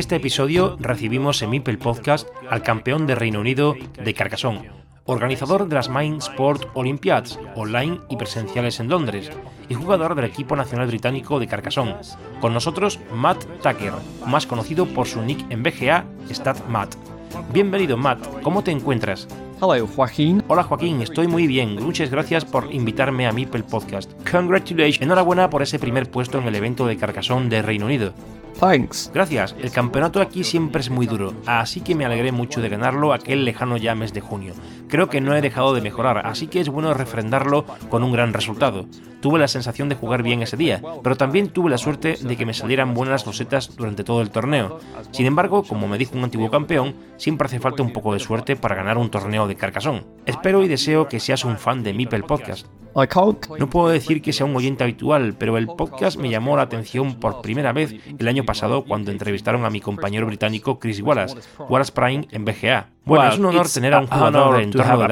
Este episodio recibimos en Mipel Podcast al campeón de Reino Unido de Carcassonne, organizador de las Mind Sport Olympiads, online y presenciales en Londres, y jugador del equipo nacional británico de Carcassonne. Con nosotros Matt Tucker, más conocido por su nick en BGA, Stat Matt. Bienvenido Matt, ¿cómo te encuentras? Hello, Joaquín. Hola Joaquín, estoy muy bien. Muchas gracias por invitarme a Mipel Podcast. Congratulations. Enhorabuena por ese primer puesto en el evento de Carcassonne de Reino Unido. Gracias, el campeonato aquí siempre es muy duro, así que me alegré mucho de ganarlo aquel lejano ya mes de junio. Creo que no he dejado de mejorar, así que es bueno refrendarlo con un gran resultado. Tuve la sensación de jugar bien ese día, pero también tuve la suerte de que me salieran buenas rosetas durante todo el torneo. Sin embargo, como me dijo un antiguo campeón, siempre hace falta un poco de suerte para ganar un torneo de Carcassonne. Espero y deseo que seas un fan de Mipel Podcast. I can't. No puedo decir que sea un oyente habitual, pero el podcast me llamó la atención por primera vez el año pasado cuando entrevistaron a mi compañero británico Chris Wallace, Wallace Prime en BGA. Bueno, es un honor tener a un jugador del entorno de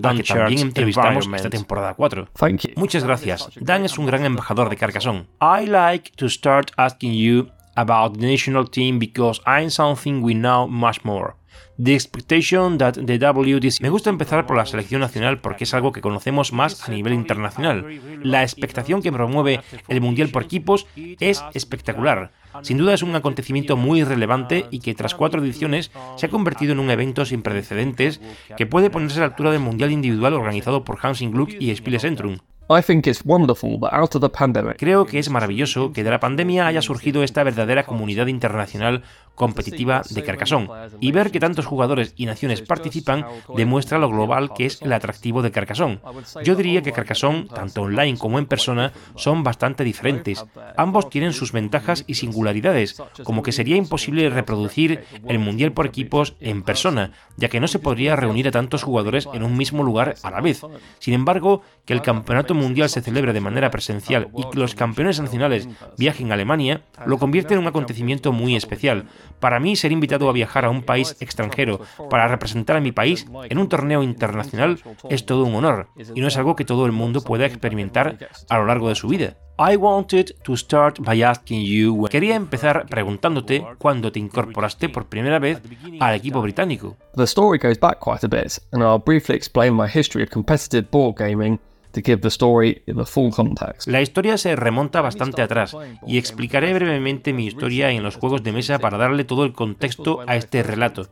Dan que también entrevistamos esta temporada 4. Thank you. Muchas gracias. Dan es un gran embajador de Carcassonne. I like to start asking you about the national team because I'm something we know much more. The expectation that the WDC... Me gusta empezar por la selección nacional porque es algo que conocemos más a nivel internacional. La expectación que promueve el Mundial por equipos es espectacular. Sin duda es un acontecimiento muy relevante y que tras cuatro ediciones se ha convertido en un evento sin precedentes que puede ponerse a la altura del Mundial individual organizado por Hansing Gluck y Spiele Centrum. I think it's wonderful that out of the pandemic, Creo que es maravilloso que de la pandemia haya surgido esta verdadera comunidad internacional competitiva de Carcassonne y ver que tantos jugadores y naciones participan demuestra lo global que es el atractivo de Carcassonne. Yo diría que Carcassonne, tanto online como en persona, son bastante diferentes. Ambos tienen sus ventajas y singularidades, como que sería imposible reproducir el Mundial por equipos en persona, ya que no se podría reunir a tantos jugadores en un mismo lugar a la vez. Sin embargo, que el Campeonato Mundial se celebre de manera presencial y que los campeones nacionales viajen a Alemania, lo convierte en un acontecimiento muy especial. Para mí, ser invitado a viajar a un país extranjero para representar a mi país en un torneo internacional es todo un honor, y no es algo que todo el mundo pueda experimentar a lo largo de su vida. I wanted to start by asking you when- Quería empezar preguntándote cuándo te incorporaste por primera vez al equipo británico. the story goes back quite a bit, and I'll briefly explain my history of competitive board gaming to give the story the full context. La historia se remonta bastante atrás y explicaré brevemente mi historia en los juegos de mesa para darle todo el contexto a este relato.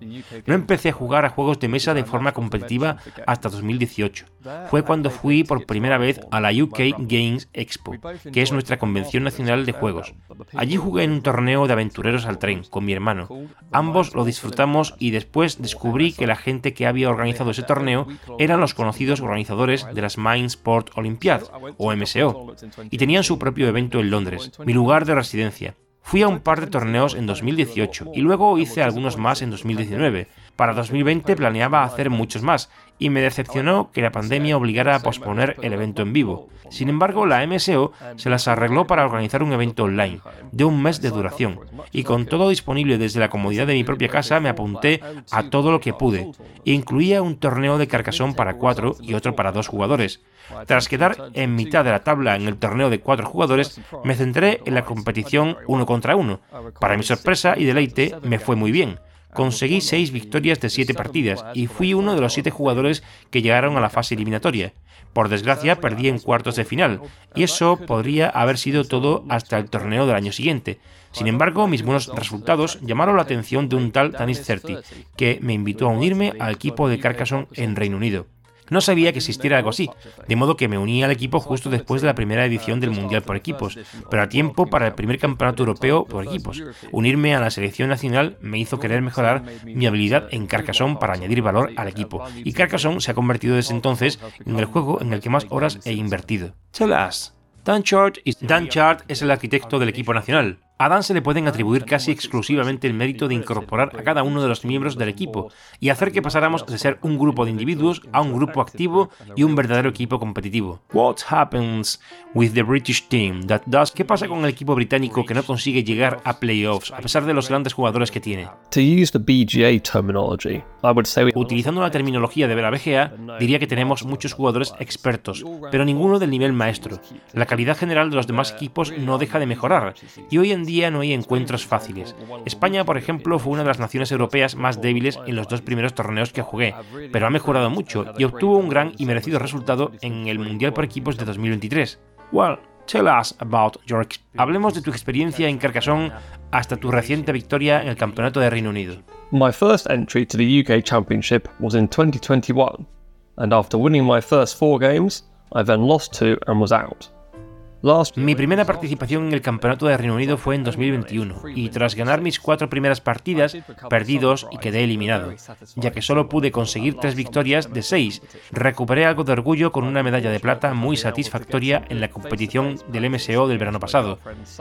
No empecé a jugar a juegos de mesa de forma competitiva hasta 2018. Fue cuando fui por primera vez a la UK Games Expo, que es nuestra convención nacional de juegos. Allí jugué en un torneo de aventureros al tren con mi hermano. Ambos lo disfrutamos y después descubrí que la gente que había organizado ese torneo eran los conocidos organizadores de las Mind Sport Olympiad, o MSO, y tenían su propio evento en Londres, mi lugar de residencia. Fui a un par de torneos en 2018 y luego hice algunos más en 2019. Para 2020 planeaba hacer muchos más y me decepcionó que la pandemia obligara a posponer el evento en vivo. Sin embargo, la MSO se las arregló para organizar un evento online, de un mes de duración, y con todo disponible desde la comodidad de mi propia casa me apunté a todo lo que pude. Incluía un torneo de Carcassonne para cuatro y otro para dos jugadores. Tras quedar en mitad de la tabla en el torneo de cuatro jugadores, me centré en la competición uno contra uno. Para mi sorpresa y deleite, me fue muy bien. Conseguí 6 victorias de 7 partidas y fui uno de los 7 jugadores que llegaron a la fase eliminatoria. Por desgracia, perdí en cuartos de final, y eso podría haber sido todo hasta el torneo del año siguiente. Sin embargo, mis buenos resultados llamaron la atención de un tal Tanis Certi, que me invitó a unirme al equipo de Carcassonne en Reino Unido. No sabía que existiera algo así, de modo que me uní al equipo justo después de la primera edición del Mundial por equipos, pero a tiempo para el primer campeonato europeo por equipos. Unirme a la selección nacional me hizo querer mejorar mi habilidad en Carcassonne para añadir valor al equipo, y Carcassonne se ha convertido desde entonces en el juego en el que más horas he invertido. Tell Dan Chart es el arquitecto del equipo nacional. A Dan se le pueden atribuir casi exclusivamente el mérito de incorporar a cada uno de los miembros del equipo y hacer que pasáramos de ser un grupo de individuos a un grupo activo y un verdadero equipo competitivo. What happens with the British team that does? ¿Qué pasa con el equipo británico que no consigue llegar a playoffs a pesar de los grandes jugadores que tiene? Utilizando la terminología de la BGA, diría que tenemos muchos jugadores expertos, pero ninguno del nivel maestro. La calidad general de los demás equipos no deja de mejorar y hoy en día no hay encuentros fáciles. España, por ejemplo, fue una de las naciones europeas más débiles en los dos primeros torneos que jugué, pero ha mejorado mucho y obtuvo un gran y merecido resultado en el Mundial por equipos de 2023. Well, tell us about your Hablemos de tu experiencia en Carcassonne hasta tu reciente victoria en el Campeonato de Reino Unido. My first entry to the UK Championship was in 2021, and after winning my first four games, I then lost two and was out. Mi primera participación en el Campeonato de Reino Unido fue en 2021 y tras ganar mis cuatro primeras partidas perdí dos y quedé eliminado, ya que solo pude conseguir tres victorias de seis. Recuperé algo de orgullo con una medalla de plata muy satisfactoria en la competición del MSO del verano pasado.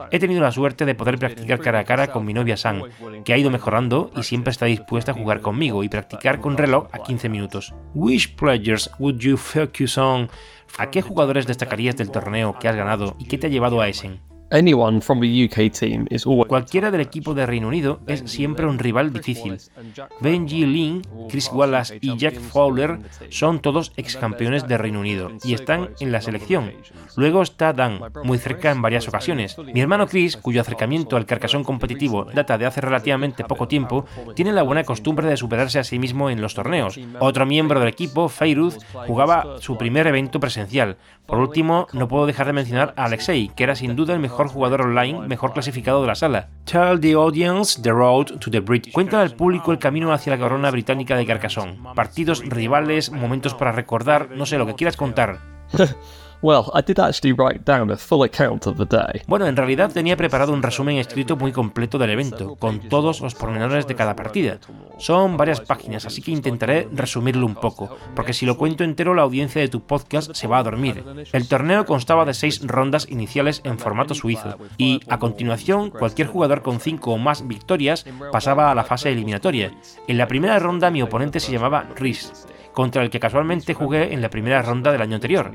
He tenido la suerte de poder practicar cara a cara con mi novia San, que ha ido mejorando y siempre está dispuesta a jugar conmigo y practicar con reloj a 15 minutos. Which players would you focus on ¿A qué jugadores destacarías del torneo que has ganado y qué te ha llevado a Essen? Cualquiera del equipo de Reino Unido es siempre un rival difícil. Benji Lin, Chris Wallace y Jack Fowler son todos ex campeones de Reino Unido y están en la selección. Luego está Dan, muy cerca en varias ocasiones. Mi hermano Chris, cuyo acercamiento al carcasón competitivo data de hace relativamente poco tiempo, tiene la buena costumbre de superarse a sí mismo en los torneos. Otro miembro del equipo, Feiruz, jugaba su primer evento presencial. Por último, no puedo dejar de mencionar a Alexei, que era sin duda el mejor jugador online mejor clasificado de la sala. Tell the audience the road to the Brit. Cuenta al público el camino hacia la corona británica de Carcassonne. Partidos, rivales, momentos para recordar, no sé, lo que quieras contar. Well, I did actually write down a full account of the day. Bueno, en realidad tenía preparado un resumen escrito muy completo del evento, con todos los pormenores de cada partida. Son varias páginas, así que intentaré resumirlo un poco, porque si lo cuento entero la audiencia de tu podcast se va a dormir. El torneo constaba de seis rondas iniciales en formato suizo, y a continuación cualquier jugador con cinco o más victorias pasaba a la fase eliminatoria. En la primera ronda mi oponente se llamaba Rhys contra el que casualmente jugué en la primera ronda del año anterior.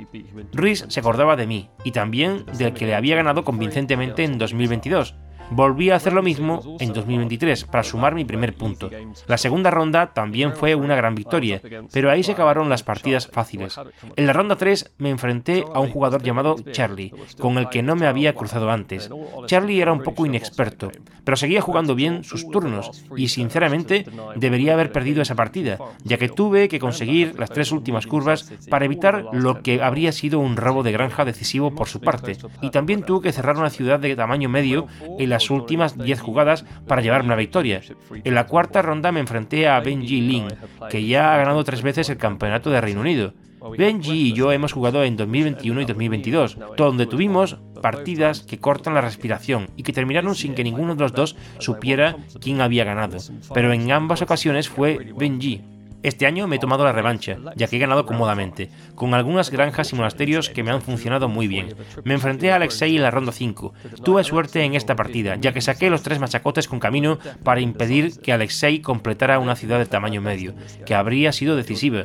Ruiz se acordaba de mí y también del que le había ganado convincentemente en 2022, Volví a hacer lo mismo en 2023 para sumar mi primer punto. La segunda ronda también fue una gran victoria, pero ahí se acabaron las partidas fáciles. En la ronda 3 me enfrenté a un jugador llamado Charlie, con el que no me había cruzado antes. Charlie era un poco inexperto, pero seguía jugando bien sus turnos y sinceramente debería haber perdido esa partida, ya que tuve que conseguir las tres últimas curvas para evitar lo que habría sido un robo de granja decisivo por su parte, y también tuve que cerrar una ciudad de tamaño medio en la las últimas 10 jugadas para llevarme una victoria. En la cuarta ronda me enfrenté a Benji Lin, que ya ha ganado tres veces el campeonato de Reino Unido. Benji y yo hemos jugado en 2021 y 2022, donde tuvimos partidas que cortan la respiración y que terminaron sin que ninguno de los dos supiera quién había ganado. Pero en ambas ocasiones fue Benji. Este año me he tomado la revancha, ya que he ganado cómodamente, con algunas granjas y monasterios que me han funcionado muy bien. Me enfrenté a Alexei en la ronda 5. Tuve suerte en esta partida, ya que saqué los tres machacotes con camino para impedir que Alexei completara una ciudad de tamaño medio, que habría sido decisiva.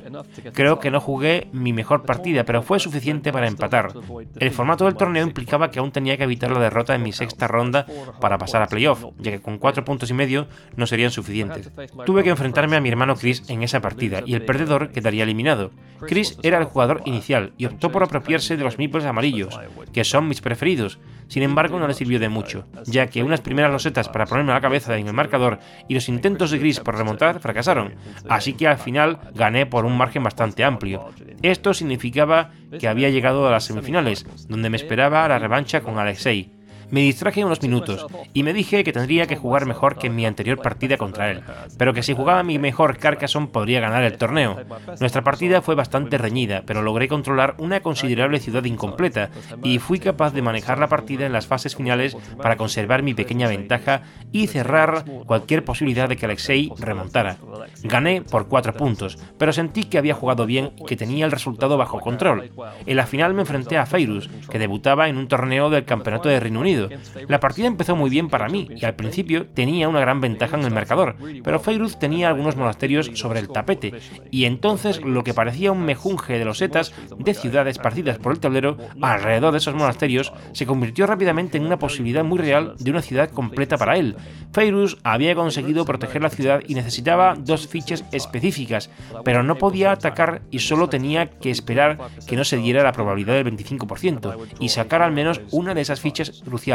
Creo que no jugué mi mejor partida, pero fue suficiente para empatar. El formato del torneo implicaba que aún tenía que evitar la derrota en mi sexta ronda para pasar a playoff, ya que con cuatro puntos y medio no serían suficientes. Tuve que enfrentarme a mi hermano Chris en esa partida partida y el perdedor quedaría eliminado. Chris era el jugador inicial y optó por apropiarse de los meeples amarillos, que son mis preferidos. Sin embargo, no le sirvió de mucho, ya que unas primeras losetas para ponerme la cabeza en el marcador y los intentos de Chris por remontar fracasaron, así que al final gané por un margen bastante amplio. Esto significaba que había llegado a las semifinales, donde me esperaba la revancha con Alexei. Me distraje unos minutos y me dije que tendría que jugar mejor que en mi anterior partida contra él, pero que si jugaba mi mejor Carcassonne podría ganar el torneo. Nuestra partida fue bastante reñida, pero logré controlar una considerable ciudad incompleta y fui capaz de manejar la partida en las fases finales para conservar mi pequeña ventaja y cerrar cualquier posibilidad de que Alexei remontara. Gané por 4 puntos, pero sentí que había jugado bien y que tenía el resultado bajo control. En la final me enfrenté a Feirus, que debutaba en un torneo del Campeonato de Reino Unido la partida empezó muy bien para mí y al principio tenía una gran ventaja en el marcador, pero Feiruz tenía algunos monasterios sobre el tapete y entonces lo que parecía un mejunje de losetas de ciudades esparcidas por el tablero alrededor de esos monasterios se convirtió rápidamente en una posibilidad muy real de una ciudad completa para él. Feiruz había conseguido proteger la ciudad y necesitaba dos fichas específicas, pero no podía atacar y solo tenía que esperar que no se diera la probabilidad del 25% y sacar al menos una de esas fichas cruciales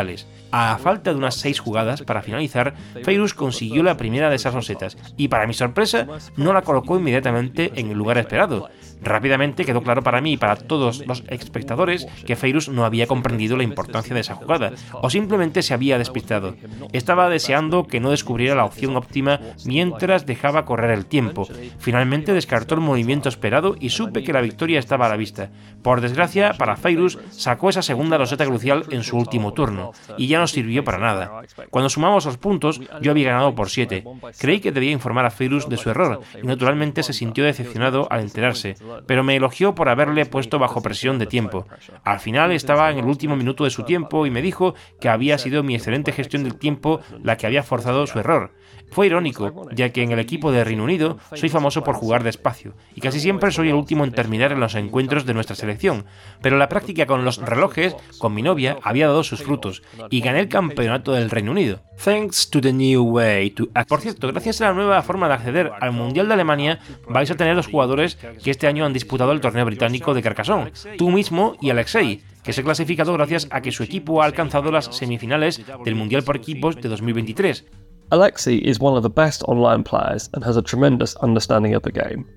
a falta de unas 6 jugadas para finalizar, Feirus consiguió la primera de esas rosetas y para mi sorpresa no la colocó inmediatamente en el lugar esperado. Rápidamente quedó claro para mí y para todos los espectadores que Feirus no había comprendido la importancia de esa jugada, o simplemente se había despistado. Estaba deseando que no descubriera la opción óptima mientras dejaba correr el tiempo. Finalmente descartó el movimiento esperado y supe que la victoria estaba a la vista. Por desgracia, para Feirus sacó esa segunda roseta crucial en su último turno, y ya no sirvió para nada. Cuando sumamos los puntos, yo había ganado por 7. Creí que debía informar a Feirus de su error, y naturalmente se sintió decepcionado al enterarse pero me elogió por haberle puesto bajo presión de tiempo. Al final estaba en el último minuto de su tiempo y me dijo que había sido mi excelente gestión del tiempo la que había forzado su error. Fue irónico, ya que en el equipo de Reino Unido soy famoso por jugar despacio, y casi siempre soy el último en terminar en los encuentros de nuestra selección, pero la práctica con los relojes, con mi novia, había dado sus frutos, y gané el campeonato del Reino Unido. Thanks to the new way to Por cierto, gracias a la nueva forma de acceder al Mundial de Alemania, vais a tener los jugadores que este año han disputado el torneo británico de Carcassonne, tú mismo y Alexei, que se ha clasificado gracias a que su equipo ha alcanzado las semifinales del Mundial por equipos de 2023. Alexei is one of the best online players and has a tremendous understanding of the game.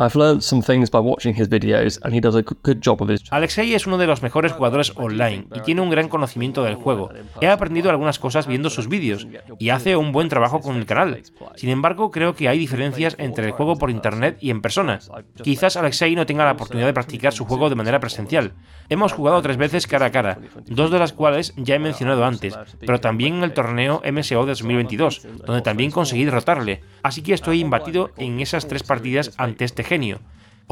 I've learned some things by watching his videos and he does a good job of his Alexei es uno de los mejores jugadores online y tiene un gran conocimiento del juego. He aprendido algunas cosas viendo sus vídeos y hace un buen trabajo con el canal. Sin embargo, creo que hay diferencias entre el juego por internet y en persona. Quizás Alexei no tenga la oportunidad de practicar su juego de manera presencial. Hemos jugado tres veces cara a cara, dos de las cuales ya he mencionado antes, pero también en el torneo MSO de 2022, donde también conseguí derrotarle. Así que estoy imbatido en esas tres partidas ante este genio.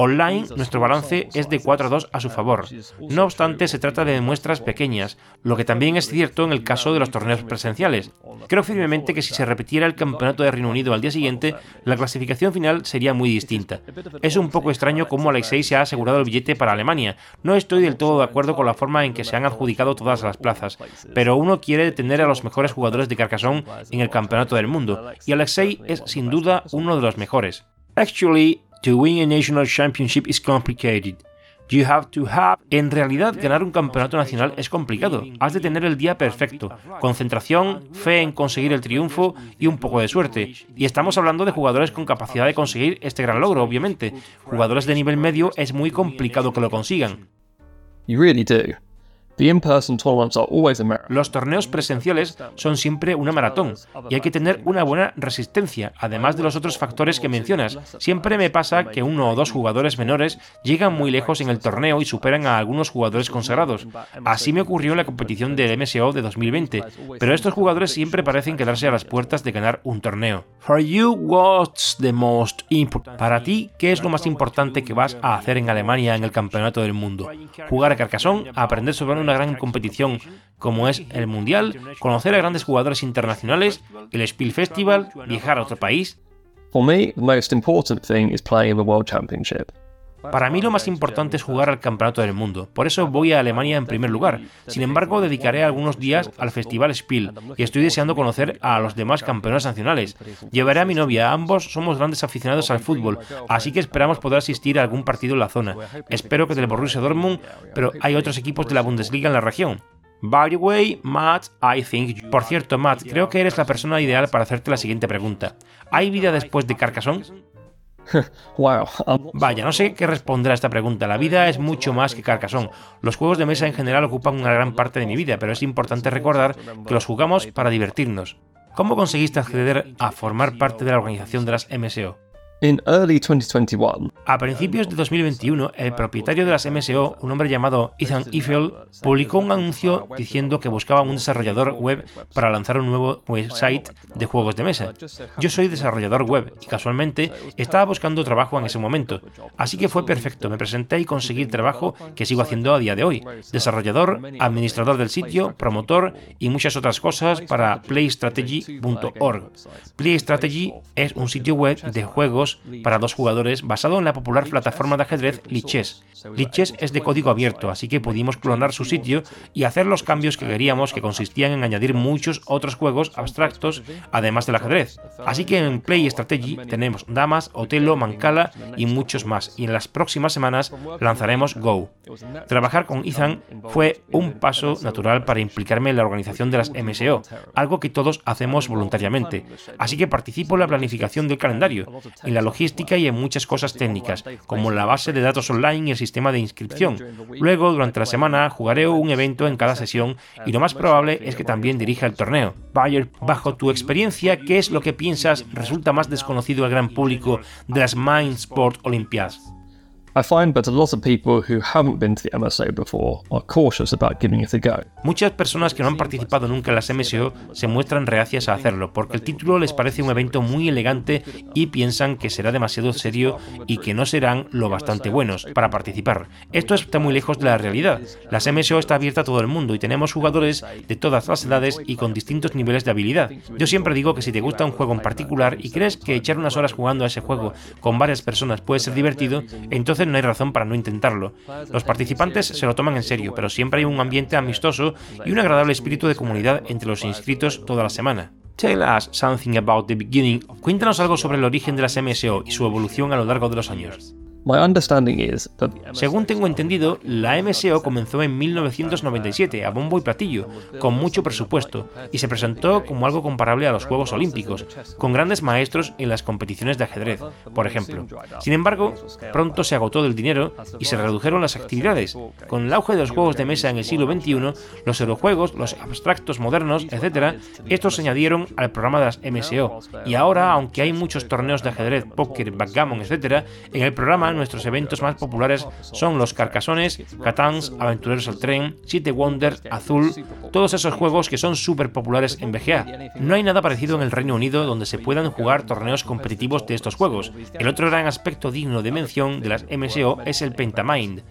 Online, nuestro balance es de 4-2 a su favor. No obstante, se trata de muestras pequeñas, lo que también es cierto en el caso de los torneos presenciales. Creo firmemente que si se repitiera el campeonato de Reino Unido al día siguiente, la clasificación final sería muy distinta. Es un poco extraño cómo Alexei se ha asegurado el billete para Alemania. No estoy del todo de acuerdo con la forma en que se han adjudicado todas las plazas, pero uno quiere tener a los mejores jugadores de Carcassonne en el campeonato del mundo, y Alexei es sin duda uno de los mejores. Actually, To win a national championship is complicated. You have to have... En realidad, ganar un campeonato nacional es complicado. Has de tener el día perfecto, concentración, fe en conseguir el triunfo y un poco de suerte. Y estamos hablando de jugadores con capacidad de conseguir este gran logro, obviamente. Jugadores de nivel medio es muy complicado que lo consigan. You really do. Los torneos presenciales son siempre una maratón y hay que tener una buena resistencia, además de los otros factores que mencionas. Siempre me pasa que uno o dos jugadores menores llegan muy lejos en el torneo y superan a algunos jugadores consagrados. Así me ocurrió en la competición del MSO de 2020, pero estos jugadores siempre parecen quedarse a las puertas de ganar un torneo. For you, what's the most important? Para ti, ¿qué es lo más importante que vas a hacer en Alemania en el Campeonato del Mundo? Jugar a Carcassonne, aprender sobre una gran competición como es el Mundial, conocer a grandes jugadores internacionales, el Spiel Festival, viajar a otro país. Para mí lo más importante es jugar al Campeonato del Mundo, por eso voy a Alemania en primer lugar. Sin embargo, dedicaré algunos días al Festival Spiel y estoy deseando conocer a los demás campeones nacionales. Llevaré a mi novia, ambos somos grandes aficionados al fútbol, así que esperamos poder asistir a algún partido en la zona. Espero que del Borussia Dortmund, pero hay otros equipos de la Bundesliga en la región. By the way, Matt, I think. Por cierto, Matt, creo que eres la persona ideal para hacerte la siguiente pregunta. ¿Hay vida después de Carcassonne? Vaya, no sé qué responder a esta pregunta. La vida es mucho más que Carcassonne. Los juegos de mesa en general ocupan una gran parte de mi vida, pero es importante recordar que los jugamos para divertirnos. ¿Cómo conseguiste acceder a formar parte de la organización de las MSO? A principios de 2021, el propietario de las MSO, un hombre llamado Ethan Eiffel, publicó un anuncio diciendo que buscaba un desarrollador web para lanzar un nuevo website de juegos de mesa. Yo soy desarrollador web y casualmente estaba buscando trabajo en ese momento, así que fue perfecto, me presenté y conseguí el trabajo que sigo haciendo a día de hoy. Desarrollador, administrador del sitio, promotor y muchas otras cosas para playstrategy.org. PlayStrategy es un sitio web de juegos para dos jugadores basado en la popular plataforma de ajedrez Lichess. Lichess es de código abierto, así que pudimos clonar su sitio y hacer los cambios que queríamos, que consistían en añadir muchos otros juegos abstractos además del ajedrez. Así que en Play Strategy tenemos Damas, Otelo, Mancala y muchos más, y en las próximas semanas lanzaremos Go. Trabajar con Ethan fue un paso natural para implicarme en la organización de las MSO, algo que todos hacemos voluntariamente. Así que participo en la planificación del calendario, en la logística y en muchas cosas técnicas, como la base de datos online y el sistema de inscripción. Luego, durante la semana, jugaré un evento en cada sesión y lo más probable es que también dirija el torneo. Bayer, bajo tu experiencia, ¿qué es lo que piensas resulta más desconocido al gran público de las Mind Sport Olympiads? Muchas personas que no han participado nunca en las MSO se muestran reacias a hacerlo porque el título les parece un evento muy elegante y piensan que será demasiado serio y que no serán lo bastante buenos para participar. Esto está muy lejos de la realidad. Las MSO está abierta a todo el mundo y tenemos jugadores de todas las edades y con distintos niveles de habilidad. Yo siempre digo que si te gusta un juego en particular y crees que echar unas horas jugando a ese juego con varias personas puede ser divertido, entonces no hay razón para no intentarlo. Los participantes se lo toman en serio, pero siempre hay un ambiente amistoso y un agradable espíritu de comunidad entre los inscritos toda la semana. Tell us something about the beginning. Cuéntanos algo sobre el origen de las MSO y su evolución a lo largo de los años. Según tengo entendido, la MSO comenzó en 1997 a bombo y platillo, con mucho presupuesto, y se presentó como algo comparable a los Juegos Olímpicos, con grandes maestros en las competiciones de ajedrez, por ejemplo. Sin embargo, pronto se agotó del dinero y se redujeron las actividades. Con el auge de los juegos de mesa en el siglo XXI, los eurojuegos, los abstractos modernos, etc., estos se añadieron al programa de las MSO, y ahora, aunque hay muchos torneos de ajedrez, póker, backgammon, etc., en el programa nuestros eventos más populares son los Carcasones, Catans, Aventureros al Tren, City Wonder, Azul, todos esos juegos que son súper populares en BGA. No hay nada parecido en el Reino Unido donde se puedan jugar torneos competitivos de estos juegos. El otro gran aspecto digno de mención de las MSO es el Pentamind.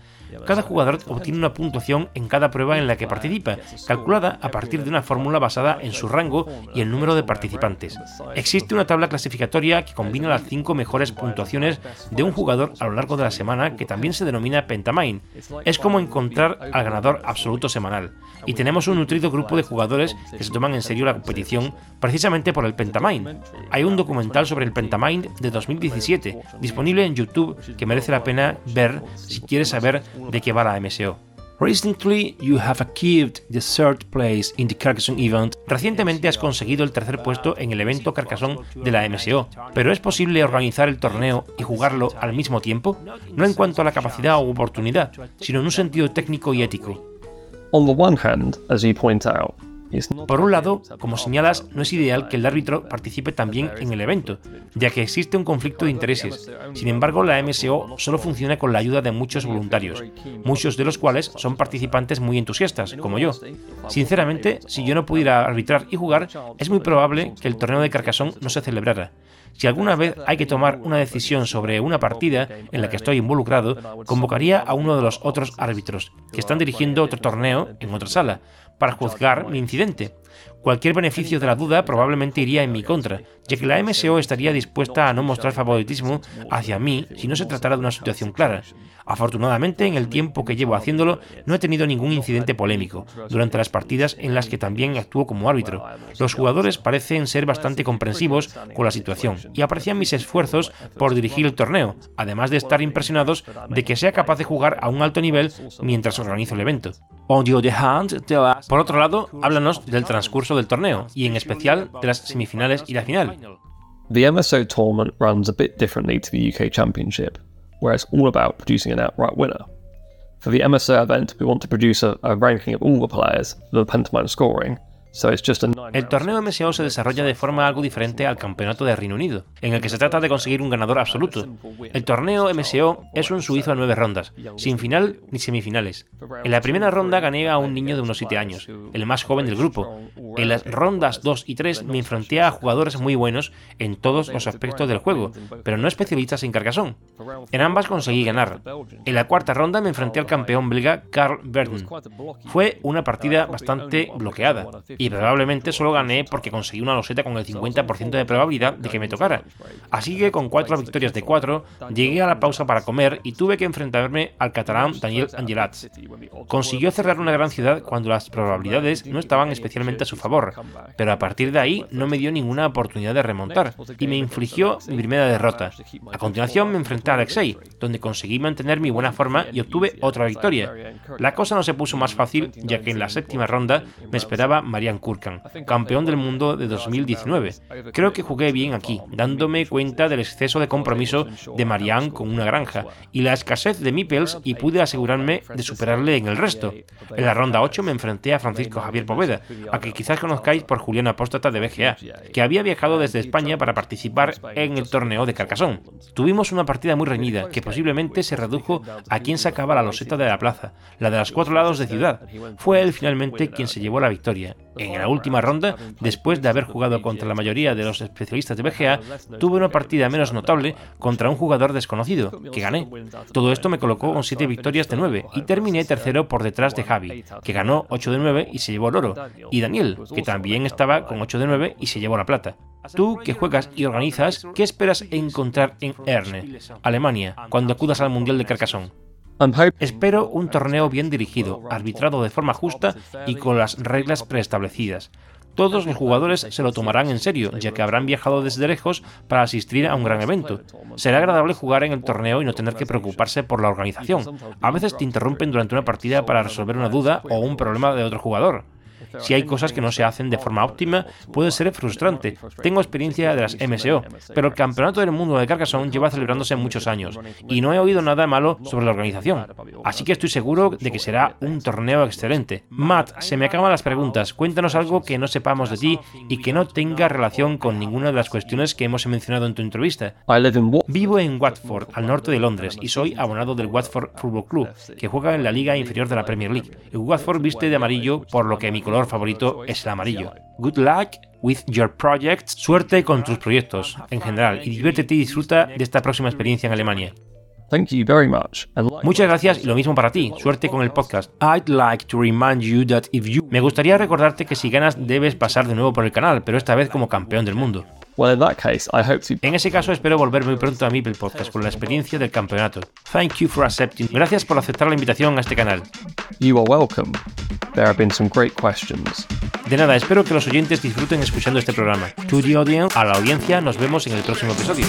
Cada jugador obtiene una puntuación en cada prueba en la que participa, calculada a partir de una fórmula basada en su rango y el número de participantes. Existe una tabla clasificatoria que combina las cinco mejores puntuaciones de un jugador a lo largo de la semana que también se denomina Pentamine. Es como encontrar al ganador absoluto semanal. Y tenemos un nutrido grupo de jugadores que se toman en serio la competición precisamente por el Pentamine. Hay un documental sobre el Pentamine de 2017 disponible en YouTube que merece la pena ver si quieres saber de qué va la MSO. Recently, you have achieved the third place in the Carcassonne event. Recientemente has conseguido el tercer puesto en el evento Carcassonne de la MSO, pero ¿es posible organizar el torneo y jugarlo al mismo tiempo? No en cuanto a la capacidad o oportunidad, sino en un sentido técnico y ético. On the one hand, as you point out, por un lado, como señalas, no es ideal que el árbitro participe también en el evento, ya que existe un conflicto de intereses. Sin embargo, la MSO solo funciona con la ayuda de muchos voluntarios, muchos de los cuales son participantes muy entusiastas, como yo. Sinceramente, si yo no pudiera arbitrar y jugar, es muy probable que el torneo de Carcassonne no se celebrara. Si alguna vez hay que tomar una decisión sobre una partida en la que estoy involucrado, convocaría a uno de los otros árbitros, que están dirigiendo otro torneo en otra sala, para juzgar mi incidente. Cualquier beneficio de la duda probablemente iría en mi contra, ya que la MSO estaría dispuesta a no mostrar favoritismo hacia mí si no se tratara de una situación clara. Afortunadamente, en el tiempo que llevo haciéndolo, no he tenido ningún incidente polémico durante las partidas en las que también actúo como árbitro. Los jugadores parecen ser bastante comprensivos con la situación y aprecian mis esfuerzos por dirigir el torneo, además de estar impresionados de que sea capaz de jugar a un alto nivel mientras organizo el evento. Por otro lado, háblanos del transcurso del torneo y en especial de las semifinales y la final. The MSO tournament runs a bit differently to the UK Championship, where it's all about producing an outright winner. For the MSO event, we want to produce a, a ranking of all the players for the pantomime scoring, el torneo MSO se desarrolla de forma algo diferente al campeonato de Reino Unido, en el que se trata de conseguir un ganador absoluto. El torneo MSO es un suizo a nueve rondas, sin final ni semifinales. En la primera ronda gané a un niño de unos 7 años, el más joven del grupo. En las rondas 2 y 3 me enfrenté a jugadores muy buenos en todos los aspectos del juego, pero no especialistas en carcasón. En ambas conseguí ganar. En la cuarta ronda me enfrenté al campeón belga Carl Verden. Fue una partida bastante bloqueada probablemente solo gané porque conseguí una loseta con el 50% de probabilidad de que me tocara. Así que con cuatro victorias de cuatro, llegué a la pausa para comer y tuve que enfrentarme al catalán Daniel Angelats. Consiguió cerrar una gran ciudad cuando las probabilidades no estaban especialmente a su favor, pero a partir de ahí no me dio ninguna oportunidad de remontar y me infligió mi primera derrota. A continuación me enfrenté a Alexei, donde conseguí mantener mi buena forma y obtuve otra victoria. La cosa no se puso más fácil ya que en la séptima ronda me esperaba Kurkan, campeón del mundo de 2019. Creo que jugué bien aquí, dándome cuenta del exceso de compromiso de Marianne con una granja y la escasez de Mipels y pude asegurarme de superarle en el resto. En la ronda 8 me enfrenté a Francisco Javier Poveda, a que quizás conozcáis por Julián Apóstata de BGA, que había viajado desde España para participar en el torneo de Carcasón. Tuvimos una partida muy reñida, que posiblemente se redujo a quien sacaba la loseta de la plaza, la de los cuatro lados de ciudad. Fue él finalmente quien se llevó la victoria, en la última ronda, después de haber jugado contra la mayoría de los especialistas de BGA, tuve una partida menos notable contra un jugador desconocido, que gané. Todo esto me colocó con 7 victorias de 9 y terminé tercero por detrás de Javi, que ganó 8 de 9 y se llevó el oro, y Daniel, que también estaba con 8 de 9 y se llevó la plata. Tú, que juegas y organizas, ¿qué esperas encontrar en Erne, Alemania, cuando acudas al Mundial de Carcassonne? Espero un torneo bien dirigido, arbitrado de forma justa y con las reglas preestablecidas. Todos los jugadores se lo tomarán en serio, ya que habrán viajado desde lejos para asistir a un gran evento. Será agradable jugar en el torneo y no tener que preocuparse por la organización. A veces te interrumpen durante una partida para resolver una duda o un problema de otro jugador. Si hay cosas que no se hacen de forma óptima, puede ser frustrante. Tengo experiencia de las MSO, pero el Campeonato del Mundo de Carcassonne lleva celebrándose muchos años y no he oído nada malo sobre la organización. Así que estoy seguro de que será un torneo excelente. Matt, se me acaban las preguntas. Cuéntanos algo que no sepamos de ti y que no tenga relación con ninguna de las cuestiones que hemos mencionado en tu entrevista. Vivo en Watford, al norte de Londres, y soy abonado del Watford Football Club, que juega en la liga inferior de la Premier League. El Watford viste de amarillo, por lo que mi color favorito es el amarillo. Good luck with your projects. Suerte con tus proyectos en general y diviértete y disfruta de esta próxima experiencia en Alemania. Thank you very much. Muchas gracias y lo mismo para ti. Suerte con el podcast. I'd like to remind you that if you Me gustaría recordarte que si ganas debes pasar de nuevo por el canal, pero esta vez como campeón del mundo. Well, in that case, I hope to... En ese caso espero volver muy pronto a Meeple Podcast con la experiencia del campeonato. Thank you for accepting. Gracias por aceptar la invitación a este canal. You are welcome. There have been some great questions. De nada, espero que los oyentes disfruten escuchando este programa. To the audience, a la audiencia, nos vemos en el próximo episodio.